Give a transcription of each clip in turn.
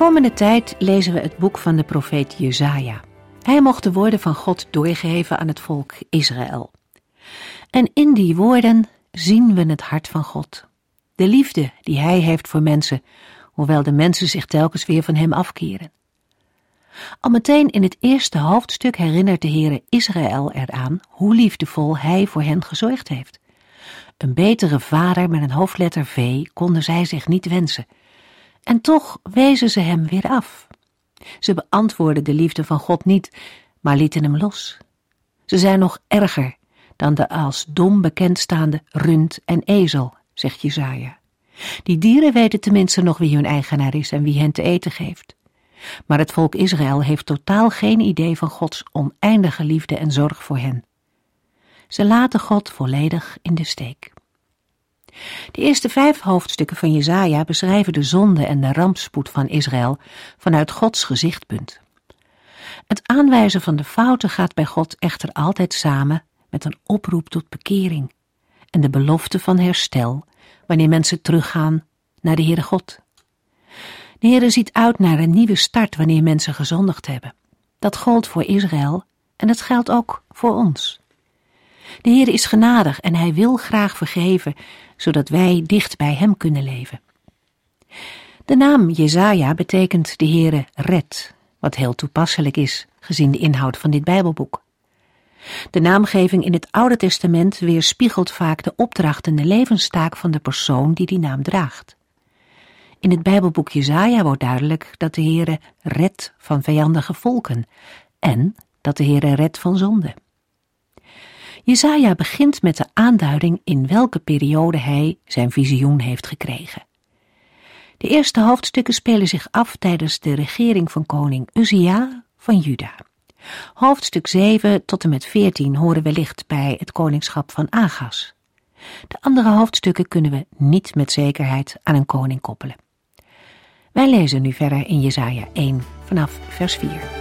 Komende tijd lezen we het boek van de profeet Jezaja. Hij mocht de woorden van God doorgeven aan het volk Israël. En in die woorden zien we het hart van God. De liefde die hij heeft voor mensen, hoewel de mensen zich telkens weer van hem afkeren. Al meteen in het eerste hoofdstuk herinnert de Heere Israël eraan hoe liefdevol hij voor hen gezorgd heeft. Een betere vader met een hoofdletter V konden zij zich niet wensen. En toch wezen ze hem weer af. Ze beantwoorden de liefde van God niet, maar lieten hem los. Ze zijn nog erger dan de als dom bekendstaande rund en ezel, zegt Jezaja. Die dieren weten tenminste nog wie hun eigenaar is en wie hen te eten geeft. Maar het volk Israël heeft totaal geen idee van Gods oneindige liefde en zorg voor hen. Ze laten God volledig in de steek. De eerste vijf hoofdstukken van Jezaja beschrijven de zonde en de rampspoed van Israël vanuit Gods gezichtpunt. Het aanwijzen van de fouten gaat bij God echter altijd samen met een oproep tot bekering en de belofte van herstel wanneer mensen teruggaan naar de Heere God. De Heere ziet uit naar een nieuwe start wanneer mensen gezondigd hebben. Dat gold voor Israël en het geldt ook voor ons. De Heer is genadig en hij wil graag vergeven, zodat wij dicht bij hem kunnen leven. De naam Jezaja betekent de Heere red, wat heel toepasselijk is, gezien de inhoud van dit Bijbelboek. De naamgeving in het Oude Testament weerspiegelt vaak de opdracht en de levenstaak van de persoon die die naam draagt. In het Bijbelboek Jezaja wordt duidelijk dat de Heere red van vijandige volken en dat de Heere red van zonde. Jezaja begint met de aanduiding in welke periode hij zijn visioen heeft gekregen. De eerste hoofdstukken spelen zich af tijdens de regering van koning Uzia van Juda. Hoofdstuk 7 tot en met 14 horen wellicht bij het koningschap van Agas. De andere hoofdstukken kunnen we niet met zekerheid aan een koning koppelen. Wij lezen nu verder in Jesaja 1 vanaf vers 4.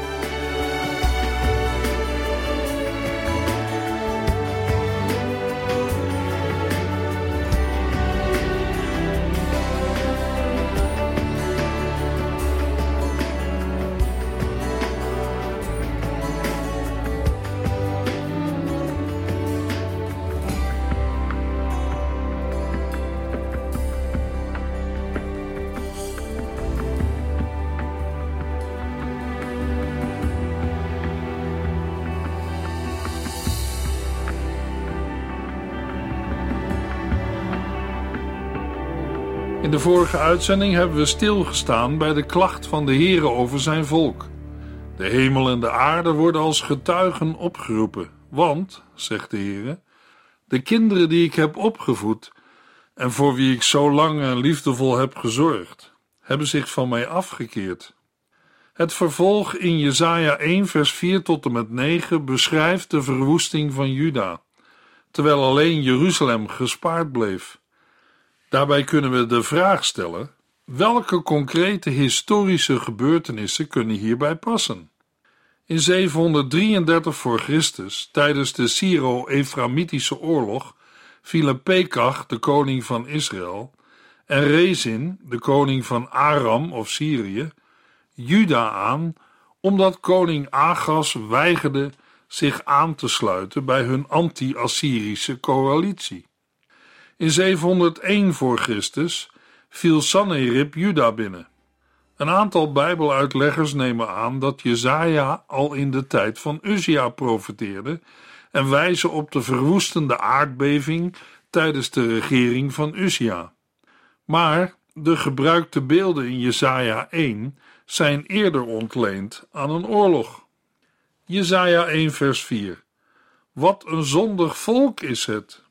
De vorige uitzending hebben we stilgestaan bij de klacht van de Heere over zijn volk. De hemel en de aarde worden als getuigen opgeroepen, want, zegt de Heere, de kinderen die ik heb opgevoed en voor wie ik zo lang en liefdevol heb gezorgd, hebben zich van mij afgekeerd. Het vervolg in Jesaja 1 vers 4 tot en met 9 beschrijft de verwoesting van Juda, terwijl alleen Jeruzalem gespaard bleef. Daarbij kunnen we de vraag stellen: welke concrete historische gebeurtenissen kunnen hierbij passen? In 733 voor Christus, tijdens de Syro-Eframitische oorlog, vielen Pekach, de koning van Israël, en Rezin, de koning van Aram of Syrië, Juda aan, omdat koning Agas weigerde zich aan te sluiten bij hun anti-Assyrische coalitie. In 701 voor Christus viel Sanherib Juda binnen. Een aantal Bijbeluitleggers nemen aan dat Jezaja al in de tijd van Uzia profeteerde en wijzen op de verwoestende aardbeving tijdens de regering van Uzia. Maar de gebruikte beelden in Jesaja 1 zijn eerder ontleend aan een oorlog. Jesaja 1 vers 4 Wat een zondig volk is het!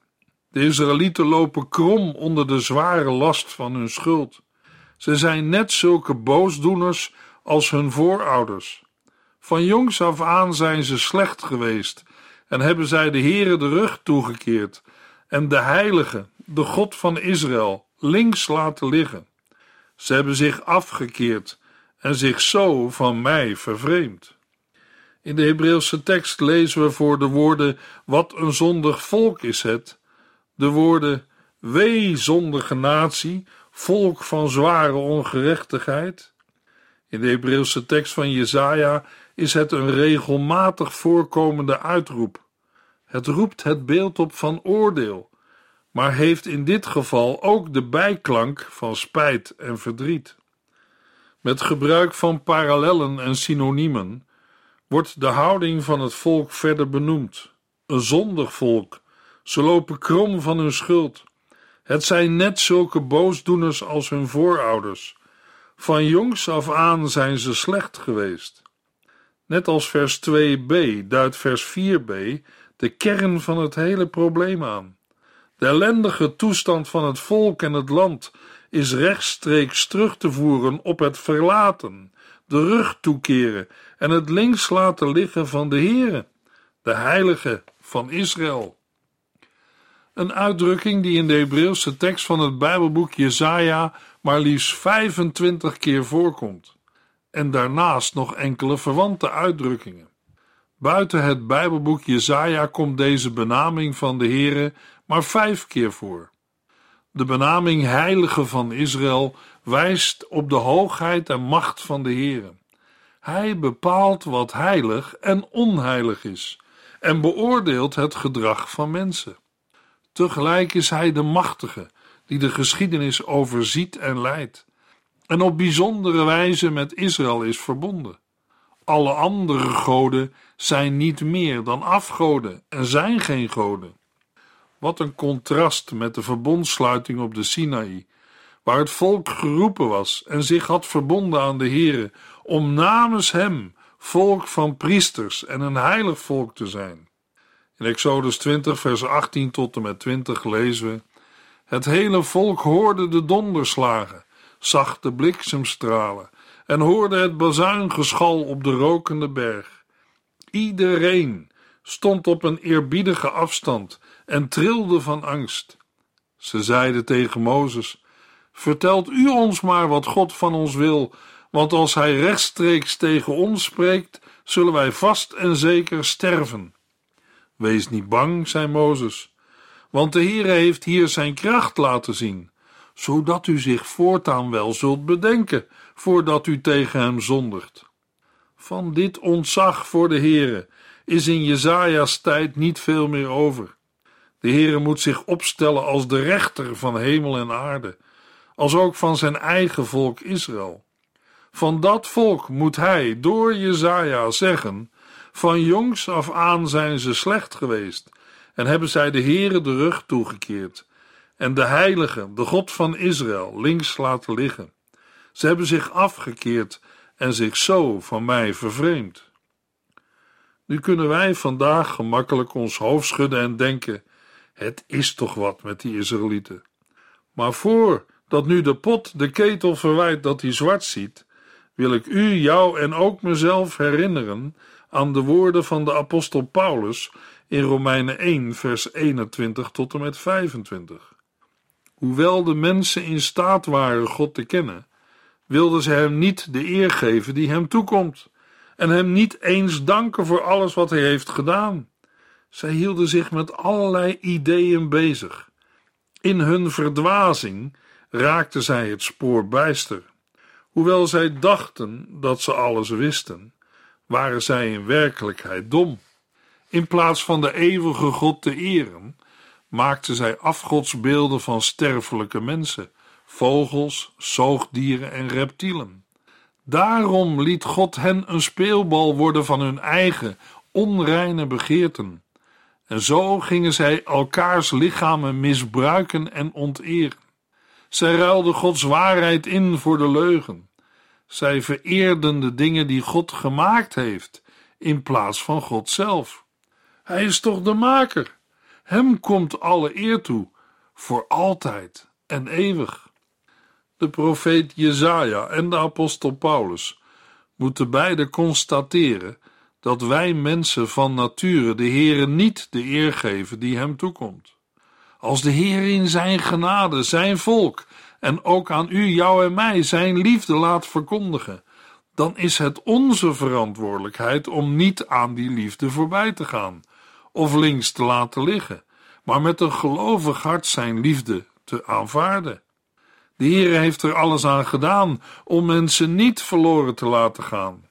De Israëlieten lopen krom onder de zware last van hun schuld. Ze zijn net zulke boosdoeners als hun voorouders. Van jongs af aan zijn ze slecht geweest en hebben zij de Heere de rug toegekeerd en de Heilige, de God van Israël, links laten liggen. Ze hebben zich afgekeerd en zich zo van mij vervreemd. In de Hebreeuwse tekst lezen we voor de woorden: Wat een zondig volk is het, de woorden: Wee zondige natie, volk van zware ongerechtigheid. In de Hebreeuwse tekst van Jesaja is het een regelmatig voorkomende uitroep. Het roept het beeld op van oordeel, maar heeft in dit geval ook de bijklank van spijt en verdriet. Met gebruik van parallellen en synoniemen wordt de houding van het volk verder benoemd. Een zondig volk. Ze lopen krom van hun schuld. Het zijn net zulke boosdoeners als hun voorouders. Van jongs af aan zijn ze slecht geweest. Net als vers 2b duidt vers 4b de kern van het hele probleem aan. De ellendige toestand van het volk en het land is rechtstreeks terug te voeren op het verlaten, de rug toekeren en het links laten liggen van de Heere, de Heilige van Israël. Een uitdrukking die in de Hebreeuwse tekst van het Bijbelboek Jesaja maar liefst 25 keer voorkomt, en daarnaast nog enkele verwante uitdrukkingen. Buiten het Bijbelboek Jesaja komt deze benaming van de Heere maar vijf keer voor. De benaming Heilige van Israël wijst op de hoogheid en macht van de Heere. Hij bepaalt wat heilig en onheilig is en beoordeelt het gedrag van mensen. Tegelijk is hij de machtige die de geschiedenis overziet en leidt en op bijzondere wijze met Israël is verbonden. Alle andere goden zijn niet meer dan afgoden en zijn geen goden. Wat een contrast met de verbondsluiting op de Sinaï, waar het volk geroepen was en zich had verbonden aan de Here om namens hem volk van priesters en een heilig volk te zijn. In Exodus 20, vers 18 tot en met 20 lezen we: Het hele volk hoorde de donderslagen, zag de bliksemstralen en hoorde het bazuingeschal op de rokende berg. Iedereen stond op een eerbiedige afstand en trilde van angst. Ze zeiden tegen Mozes: Vertelt u ons maar wat God van ons wil, want als hij rechtstreeks tegen ons spreekt, zullen wij vast en zeker sterven. Wees niet bang, zei Mozes, want de Heere heeft hier zijn kracht laten zien, zodat u zich voortaan wel zult bedenken voordat u tegen hem zondigt. Van dit ontzag voor de Heere is in Jezaja's tijd niet veel meer over. De Heere moet zich opstellen als de rechter van hemel en aarde, als ook van zijn eigen volk Israël. Van dat volk moet hij door Jezaja zeggen: Van jongs af aan zijn ze slecht geweest en hebben zij de Heere de rug toegekeerd en de Heilige, de God van Israël, links laten liggen. Ze hebben zich afgekeerd en zich zo van mij vervreemd. Nu kunnen wij vandaag gemakkelijk ons hoofd schudden en denken: het is toch wat met die Israëlieten. Maar voor dat nu de pot de ketel verwijt dat hij zwart ziet, wil ik u, jou en ook mezelf herinneren aan de woorden van de apostel Paulus in Romeinen 1, vers 21 tot en met 25. Hoewel de mensen in staat waren God te kennen, wilden ze hem niet de eer geven die hem toekomt en hem niet eens danken voor alles wat hij heeft gedaan. Zij hielden zich met allerlei ideeën bezig. In hun verdwazing raakten zij het spoor bijster. Hoewel zij dachten dat ze alles wisten, waren zij in werkelijkheid dom. In plaats van de eeuwige God te eren, maakten zij afgodsbeelden van sterfelijke mensen, vogels, zoogdieren en reptielen. Daarom liet God hen een speelbal worden van hun eigen onreine begeerten. En zo gingen zij elkaars lichamen misbruiken en onteren. Zij ruilden Gods waarheid in voor de leugen. Zij vereerden de dingen die God gemaakt heeft, in plaats van God zelf. Hij is toch de maker? Hem komt alle eer toe, voor altijd en eeuwig. De profeet Jezaja en de apostel Paulus moeten beide constateren dat wij mensen van nature de Heere niet de eer geven die hem toekomt. Als de Heer in zijn genade, zijn volk en ook aan u, jou en mij zijn liefde laat verkondigen, dan is het onze verantwoordelijkheid om niet aan die liefde voorbij te gaan of links te laten liggen, maar met een gelovig hart zijn liefde te aanvaarden. De Heer heeft er alles aan gedaan om mensen niet verloren te laten gaan.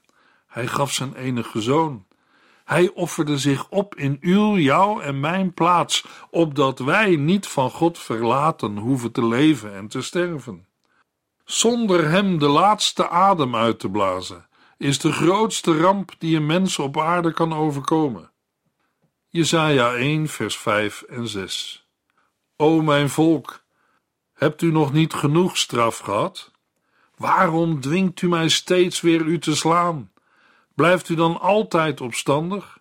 Hij gaf zijn enige zoon. Hij offerde zich op in uw, jouw en mijn plaats, opdat wij niet van God verlaten hoeven te leven en te sterven. Zonder hem de laatste adem uit te blazen, is de grootste ramp die een mens op aarde kan overkomen. Jesaja 1, vers 5 en 6. O mijn volk, hebt u nog niet genoeg straf gehad? Waarom dwingt u mij steeds weer u te slaan? Blijft u dan altijd opstandig?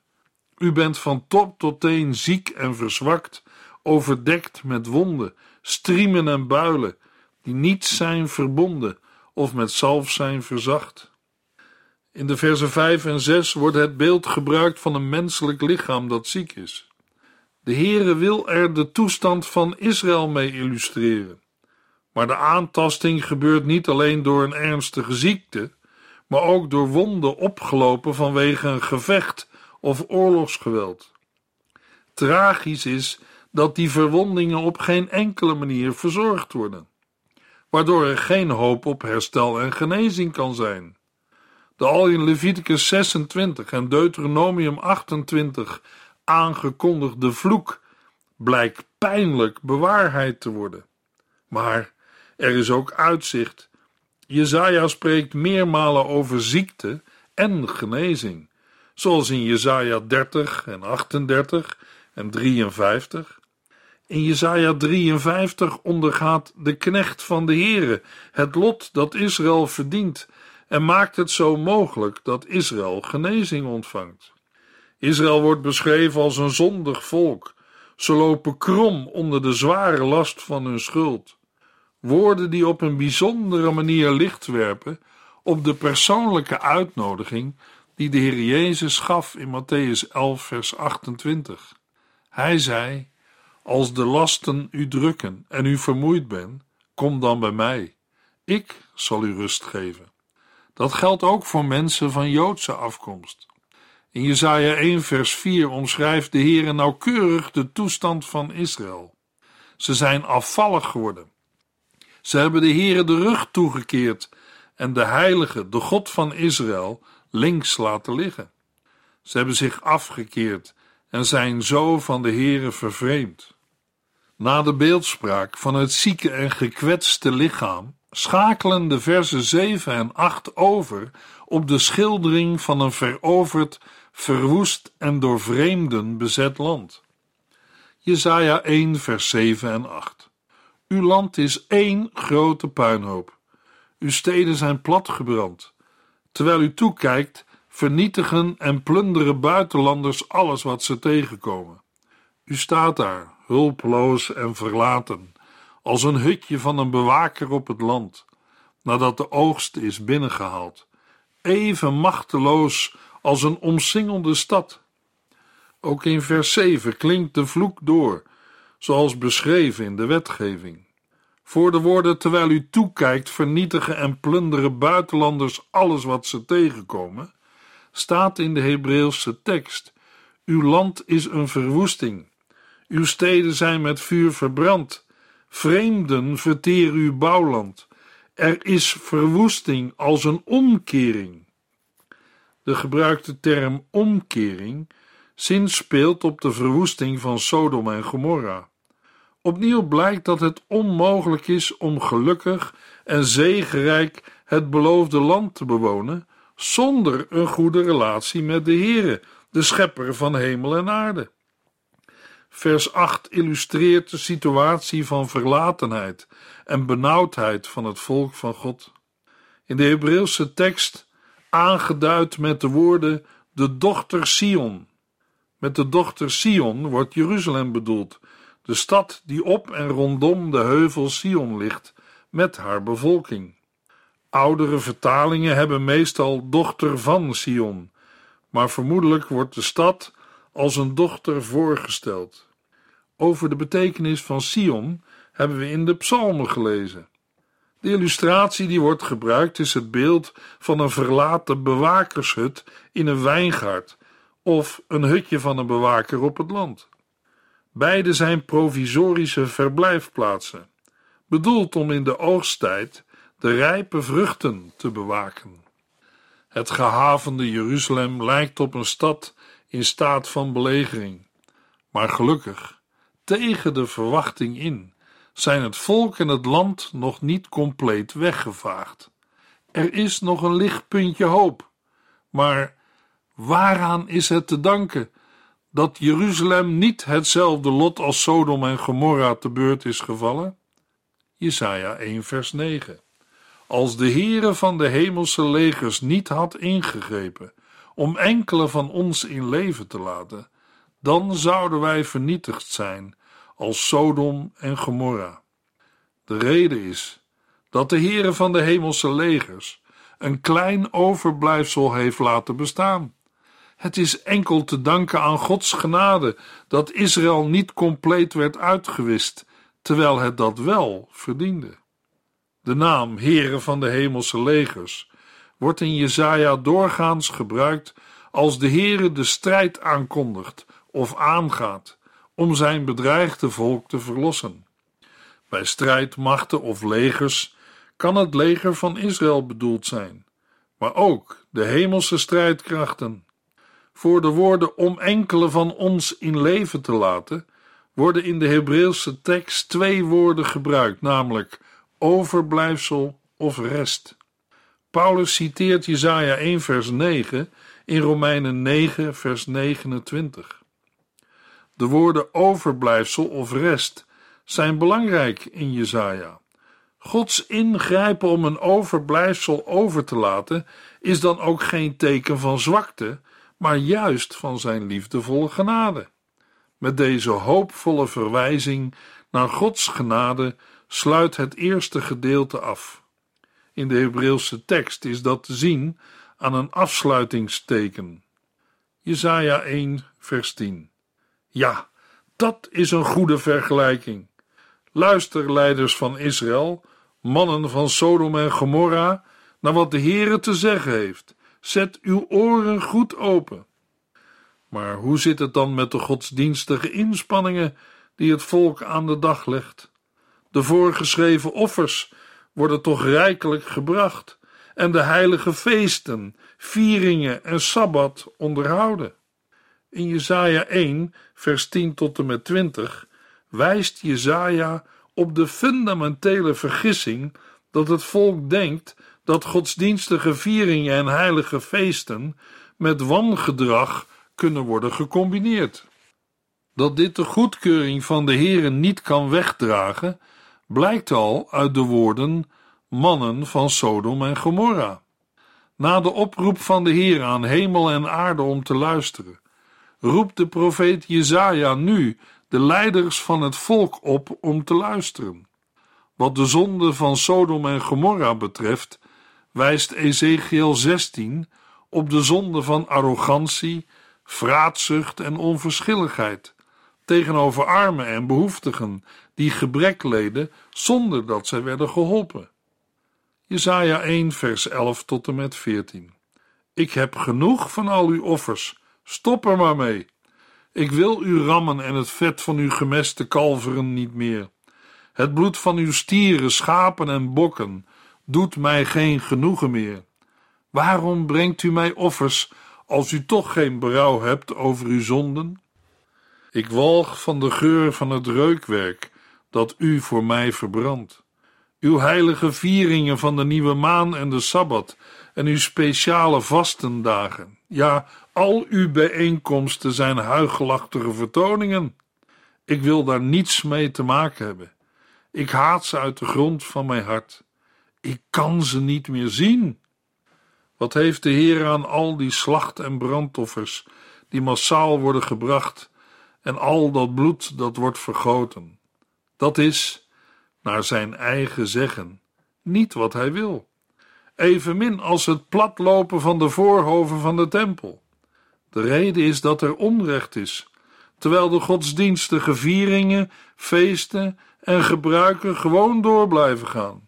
U bent van top tot teen ziek en verzwakt, overdekt met wonden, striemen en builen, die niet zijn verbonden of met zalf zijn verzacht. In de versen 5 en 6 wordt het beeld gebruikt van een menselijk lichaam dat ziek is. De Heere wil er de toestand van Israël mee illustreren. Maar de aantasting gebeurt niet alleen door een ernstige ziekte, maar ook door wonden opgelopen vanwege een gevecht of oorlogsgeweld. Tragisch is dat die verwondingen op geen enkele manier verzorgd worden, waardoor er geen hoop op herstel en genezing kan zijn. De al in Leviticus 26 en Deuteronomium 28 aangekondigde vloek blijkt pijnlijk bewaarheid te worden. Maar er is ook uitzicht Jezaja spreekt meermalen over ziekte en genezing, zoals in Jezaja 30 en 38 en 53. In Jezaja 53 ondergaat de knecht van de Heere het lot dat Israël verdient en maakt het zo mogelijk dat Israël genezing ontvangt. Israël wordt beschreven als een zondig volk. Ze lopen krom onder de zware last van hun schuld. Woorden die op een bijzondere manier licht werpen op de persoonlijke uitnodiging die de Heer Jezus gaf in Matthäus 11, vers 28. Hij zei: Als de lasten u drukken en u vermoeid bent, kom dan bij mij. Ik zal u rust geven. Dat geldt ook voor mensen van Joodse afkomst. In Jesaja 1 vers 4 omschrijft de Heer nauwkeurig de toestand van Israël. Ze zijn afvallig geworden. Ze hebben de Heere de rug toegekeerd en de Heilige, de God van Israël, links laten liggen. Ze hebben zich afgekeerd en zijn zo van de Heere vervreemd. Na de beeldspraak van het zieke en gekwetste lichaam schakelen de versen 7 en 8 over op de schildering van een veroverd, verwoest en door vreemden bezet land. Jesaja 1 vers 7 en 8 uw land is één grote puinhoop. Uw steden zijn platgebrand. Terwijl u toekijkt, vernietigen en plunderen buitenlanders alles wat ze tegenkomen. U staat daar, hulpeloos en verlaten, als een hutje van een bewaker op het land, nadat de oogst is binnengehaald, even machteloos als een omsingelde stad. Ook in vers 7 klinkt de vloek door zoals beschreven in de wetgeving. Voor de woorden terwijl u toekijkt vernietigen en plunderen buitenlanders alles wat ze tegenkomen, staat in de Hebreeuwse tekst: Uw land is een verwoesting. Uw steden zijn met vuur verbrand. Vreemden verteren uw bouwland. Er is verwoesting als een omkering. De gebruikte term omkering zinspeelt op de verwoesting van Sodom en Gomorra. Opnieuw blijkt dat het onmogelijk is om gelukkig en zegenrijk het beloofde land te bewonen zonder een goede relatie met de Heere, de schepper van hemel en aarde. Vers 8 illustreert de situatie van verlatenheid en benauwdheid van het volk van God. In de Hebreeuwse tekst aangeduid met de woorden de dochter Sion. Met de dochter Sion wordt Jeruzalem bedoeld, de stad die op en rondom de heuvel Sion ligt, met haar bevolking. Oudere vertalingen hebben meestal dochter van Sion, maar vermoedelijk wordt de stad als een dochter voorgesteld. Over de betekenis van Sion hebben we in de psalmen gelezen. De illustratie die wordt gebruikt is het beeld van een verlaten bewakershut in een wijngaard of een hutje van een bewaker op het land. Beide zijn provisorische verblijfplaatsen, bedoeld om in de oogsttijd de rijpe vruchten te bewaken. Het gehavende Jeruzalem lijkt op een stad in staat van belegering, maar gelukkig, tegen de verwachting in, zijn het volk en het land nog niet compleet weggevaagd. Er is nog een lichtpuntje hoop, maar waaraan is het te danken dat Jeruzalem niet hetzelfde lot als Sodom en Gomorra te beurt is gevallen? Jesaja 1 vers 9 Als de Heere van de hemelse legers niet had ingegrepen om enkele van ons in leven te laten, dan zouden wij vernietigd zijn als Sodom en Gomorra. De reden is dat de Heere van de hemelse legers een klein overblijfsel heeft laten bestaan. Het is enkel te danken aan Gods genade dat Israël niet compleet werd uitgewist, terwijl het dat wel verdiende. De naam Heere van de hemelse legers wordt in Jesaja doorgaans gebruikt als de Heere de strijd aankondigt of aangaat om zijn bedreigde volk te verlossen. Bij strijdmachten of legers kan het leger van Israël bedoeld zijn, maar ook de hemelse strijdkrachten. Voor de woorden om enkele van ons in leven te laten, worden in de Hebreeuwse tekst twee woorden gebruikt, namelijk overblijfsel of rest. Paulus citeert Jesaja 1 vers 9 in Romeinen 9 vers 29. De woorden overblijfsel of rest zijn belangrijk in Jesaja. Gods ingrijpen om een overblijfsel over te laten is dan ook geen teken van zwakte, maar juist van zijn liefdevolle genade. Met deze hoopvolle verwijzing naar Gods genade sluit het eerste gedeelte af. In de Hebreeuwse tekst is dat te zien aan een afsluitingsteken. Jesaja 1 vers 10 Ja, dat is een goede vergelijking. Luister, leiders van Israël, mannen van Sodom en Gomorra, naar wat de Heere te zeggen heeft. Zet uw oren goed open. Maar hoe zit het dan met de godsdienstige inspanningen die het volk aan de dag legt? De voorgeschreven offers worden toch rijkelijk gebracht en de heilige feesten, vieringen en sabbat onderhouden. In Jesaja 1, vers 10 tot en met 20 wijst Jesaja op de fundamentele vergissing dat het volk denkt dat godsdienstige vieringen en heilige feesten met wangedrag kunnen worden gecombineerd. Dat dit de goedkeuring van de Heere niet kan wegdragen, blijkt al uit de woorden mannen van Sodom en Gomorra. Na de oproep van de Heer aan hemel en aarde om te luisteren, roept de profeet Jezaja nu de leiders van het volk op om te luisteren. Wat de zonde van Sodom en Gomorra betreft, wijst Ezekiel 16 op de zonde van arrogantie, vraatzucht en onverschilligheid tegenover armen en behoeftigen die gebrek leden zonder dat zij werden geholpen. Jesaja 1 vers 11 tot en met 14 Ik heb genoeg van al uw offers, stop er maar mee. Ik wil uw rammen en het vet van uw gemeste kalveren niet meer. Het bloed van uw stieren, schapen en bokken doet mij geen genoegen meer. Waarom brengt u mij offers als u toch geen berouw hebt over uw zonden? Ik walg van de geur van het reukwerk dat u voor mij verbrandt. Uw heilige vieringen van de nieuwe maan en de sabbat en uw speciale vastendagen. Ja, al uw bijeenkomsten zijn huigelachtige vertoningen. Ik wil daar niets mee te maken hebben. Ik haat ze uit de grond van mijn hart. Ik kan ze niet meer zien. Wat heeft de Heer aan al die slacht- en brandoffers die massaal worden gebracht en al dat bloed dat wordt vergoten? Dat is, naar zijn eigen zeggen, niet wat hij wil. evenmin als het platlopen van de voorhoven van de tempel. De reden is dat er onrecht is, terwijl de godsdienstige vieringen, feesten en gebruiken gewoon door blijven gaan.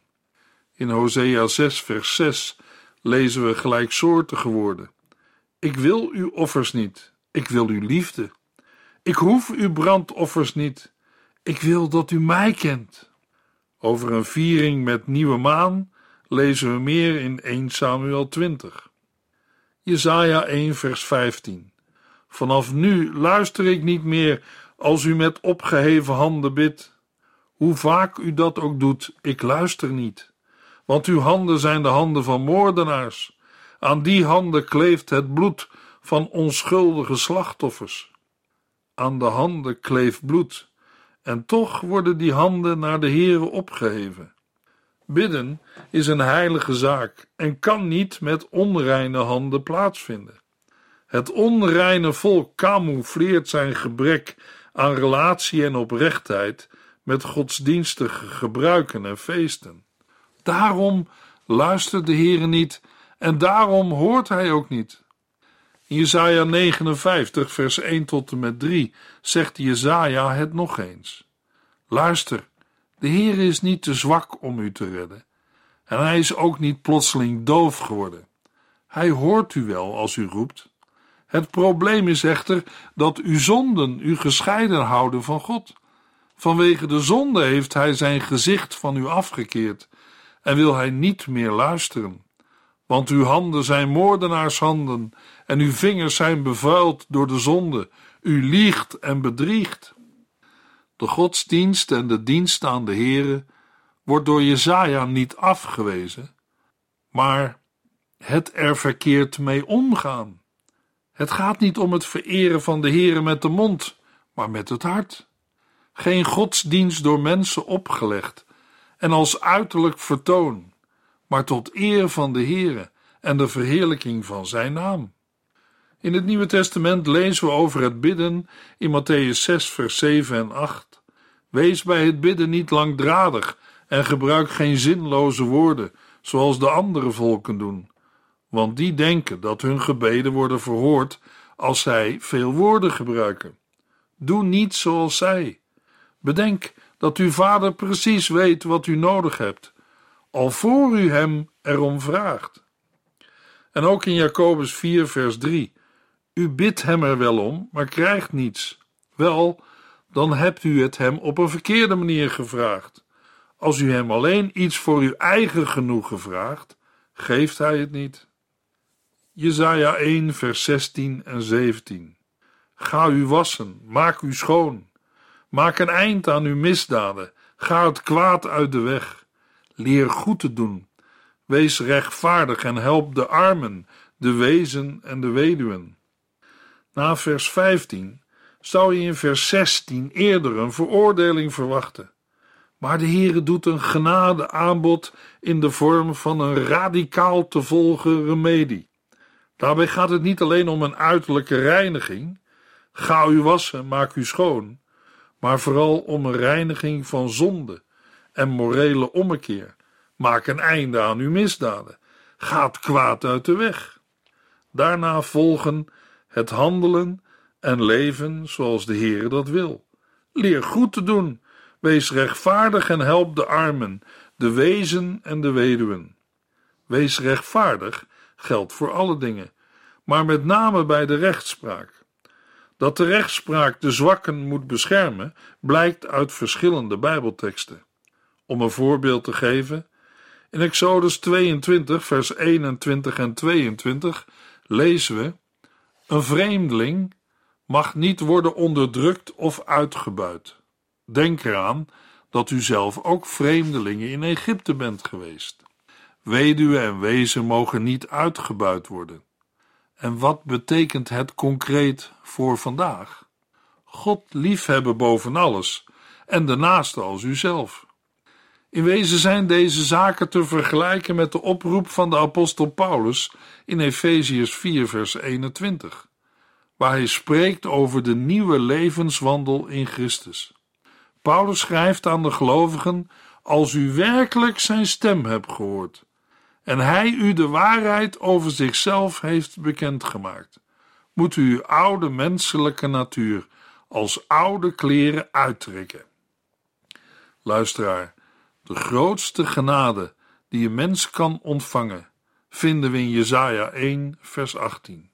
In Hosea 6, vers 6 lezen we gelijksoortige woorden. Ik wil uw offers niet, ik wil uw liefde. Ik hoef uw brandoffers niet, ik wil dat u mij kent. Over een viering met nieuwe maan lezen we meer in 1 Samuel 20. Jesaja 1 vers 15. Vanaf nu luister ik niet meer als u met opgeheven handen bidt. Hoe vaak u dat ook doet, ik luister niet. Want uw handen zijn de handen van moordenaars. Aan die handen kleeft het bloed van onschuldige slachtoffers. Aan de handen kleeft bloed, en toch worden die handen naar de Heere opgeheven. Bidden is een heilige zaak en kan niet met onreine handen plaatsvinden. Het onreine volk camoufleert zijn gebrek aan relatie en oprechtheid met godsdienstige gebruiken en feesten. Daarom luistert de Heere niet en daarom hoort hij ook niet. In Jesaja 59 vers 1 tot en met 3 zegt Jesaja het nog eens. Luister, de Heer is niet te zwak om u te redden en hij is ook niet plotseling doof geworden. Hij hoort u wel als u roept. Het probleem is echter dat uw zonden u gescheiden houden van God. Vanwege de zonde heeft hij zijn gezicht van u afgekeerd en wil hij niet meer luisteren. Want uw handen zijn moordenaarshanden en uw vingers zijn bevuild door de zonde. U liegt en bedriegt. De godsdienst en de dienst aan de Heere wordt door Jezaja niet afgewezen, maar het er verkeerd mee omgaan. Het gaat niet om het vereren van de Heere met de mond, maar met het hart. Geen godsdienst door mensen opgelegd en als uiterlijk vertoon, maar tot eer van de Heere en de verheerlijking van zijn naam. In het Nieuwe Testament lezen we over het bidden in Matthäus 6, vers 7 en 8. Wees bij het bidden niet langdradig en gebruik geen zinloze woorden, zoals de andere volken doen, want die denken dat hun gebeden worden verhoord als zij veel woorden gebruiken. Doe niet zoals zij. Bedenk dat uw vader precies weet wat u nodig hebt, al voor u hem erom vraagt. En ook in Jacobus 4, vers 3: U bidt hem er wel om, maar krijgt niets. Wel, dan hebt u het hem op een verkeerde manier gevraagd. Als u hem alleen iets voor uw eigen genoegen vraagt, geeft hij het niet. Jezaja 1, vers 16 en 17. Ga u wassen, maak u schoon. Maak een eind aan uw misdaden, ga het kwaad uit de weg. Leer goed te doen. Wees rechtvaardig en help de armen, de wezen en de weduwen. Na vers 15 zou je in vers 16 eerder een veroordeling verwachten. Maar de Heere doet een genade aanbod in de vorm van een radicaal te volgen remedie. Daarbij gaat het niet alleen om een uiterlijke reiniging, ga u wassen, maak u schoon, maar vooral om een reiniging van zonde en morele ommekeer. Maak een einde aan uw misdaden, gaat kwaad uit de weg. Daarna volgen het handelen en leven zoals de Heere dat wil. Leer goed te doen Wees rechtvaardig en help de armen, de wezen en de weduwen. Wees rechtvaardig geldt voor alle dingen, maar met name bij de rechtspraak. Dat de rechtspraak de zwakken moet beschermen, blijkt uit verschillende Bijbelteksten. Om een voorbeeld te geven, in Exodus 22, vers 21 en 22 lezen we: Een vreemdeling mag niet worden onderdrukt of uitgebuit. Denk eraan dat u zelf ook vreemdelingen in Egypte bent geweest. Weduwe en wezen mogen niet uitgebuit worden. En wat betekent het concreet voor vandaag? God liefhebben boven alles en de naaste als uzelf. In wezen zijn deze zaken te vergelijken met de oproep van de apostel Paulus in Efeziërs 4 vers 21, waar hij spreekt over de nieuwe levenswandel in Christus. Paulus schrijft aan de gelovigen: Als u werkelijk zijn stem hebt gehoord en hij u de waarheid over zichzelf heeft bekendgemaakt, moet u uw oude menselijke natuur als oude kleren uittrekken. Luisteraar, de grootste genade die een mens kan ontvangen, vinden we in Jesaja 1, vers 18.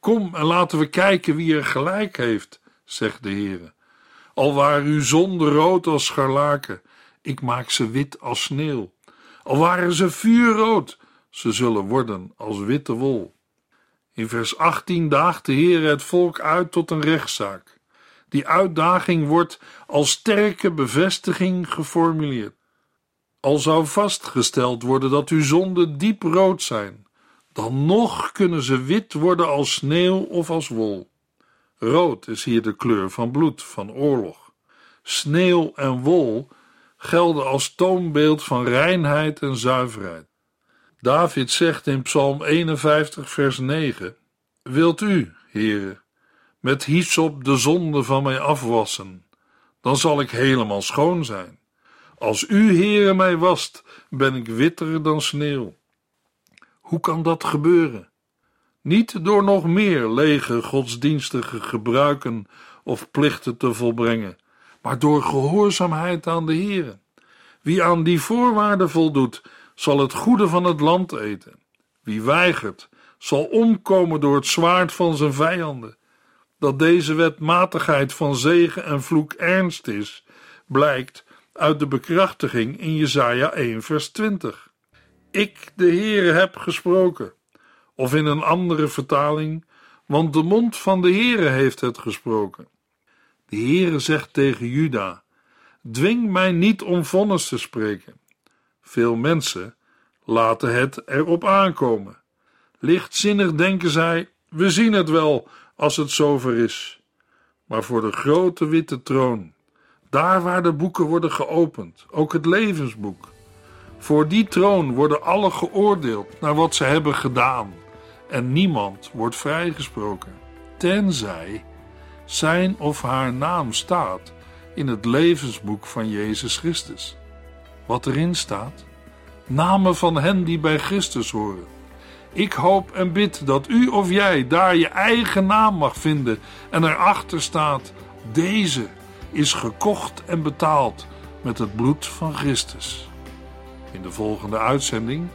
Kom en laten we kijken wie er gelijk heeft, zegt de Heere. Al waren uw zonden rood als scharlaken, ik maak ze wit als sneeuw. Al waren ze vuurrood, ze zullen worden als witte wol. In vers 18 daagt de Heer het volk uit tot een rechtszaak. Die uitdaging wordt als sterke bevestiging geformuleerd. Al zou vastgesteld worden dat uw zonden diep rood zijn, dan nog kunnen ze wit worden als sneeuw of als wol. Rood is hier de kleur van bloed, van oorlog. Sneeuw en wol gelden als toonbeeld van reinheid en zuiverheid. David zegt in Psalm 51, vers 9: Wilt u, Heere, met hyssop de zonde van mij afwassen, dan zal ik helemaal schoon zijn. Als u, Heere, mij wast, ben ik witter dan sneeuw. Hoe kan dat gebeuren? Niet door nog meer lege godsdienstige gebruiken of plichten te volbrengen, maar door gehoorzaamheid aan de Heere. Wie aan die voorwaarden voldoet, zal het goede van het land eten. Wie weigert, zal omkomen door het zwaard van zijn vijanden. Dat deze wetmatigheid van zegen en vloek ernst is, blijkt uit de bekrachtiging in Jesaja 1 vers 20. Ik, de Heere, heb gesproken. Of in een andere vertaling, want de mond van de Heere heeft het gesproken. De Heere zegt tegen Juda, dwing mij niet om vonnis te spreken. Veel mensen laten het erop aankomen. Lichtzinnig denken zij: we zien het wel als het zover is. Maar voor de grote witte troon, daar waar de boeken worden geopend, ook het levensboek, voor die troon worden alle geoordeeld naar wat ze hebben gedaan, en niemand wordt vrijgesproken, tenzij zijn of haar naam staat in het levensboek van Jezus Christus. Wat erin staat? Namen van hen die bij Christus horen. Ik hoop en bid dat u of jij daar je eigen naam mag vinden en erachter staat: deze is gekocht en betaald met het bloed van Christus. In de volgende uitzending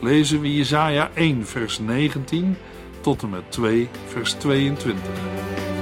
lezen we Jesaja 1 vers 19 tot en met 2 vers 22.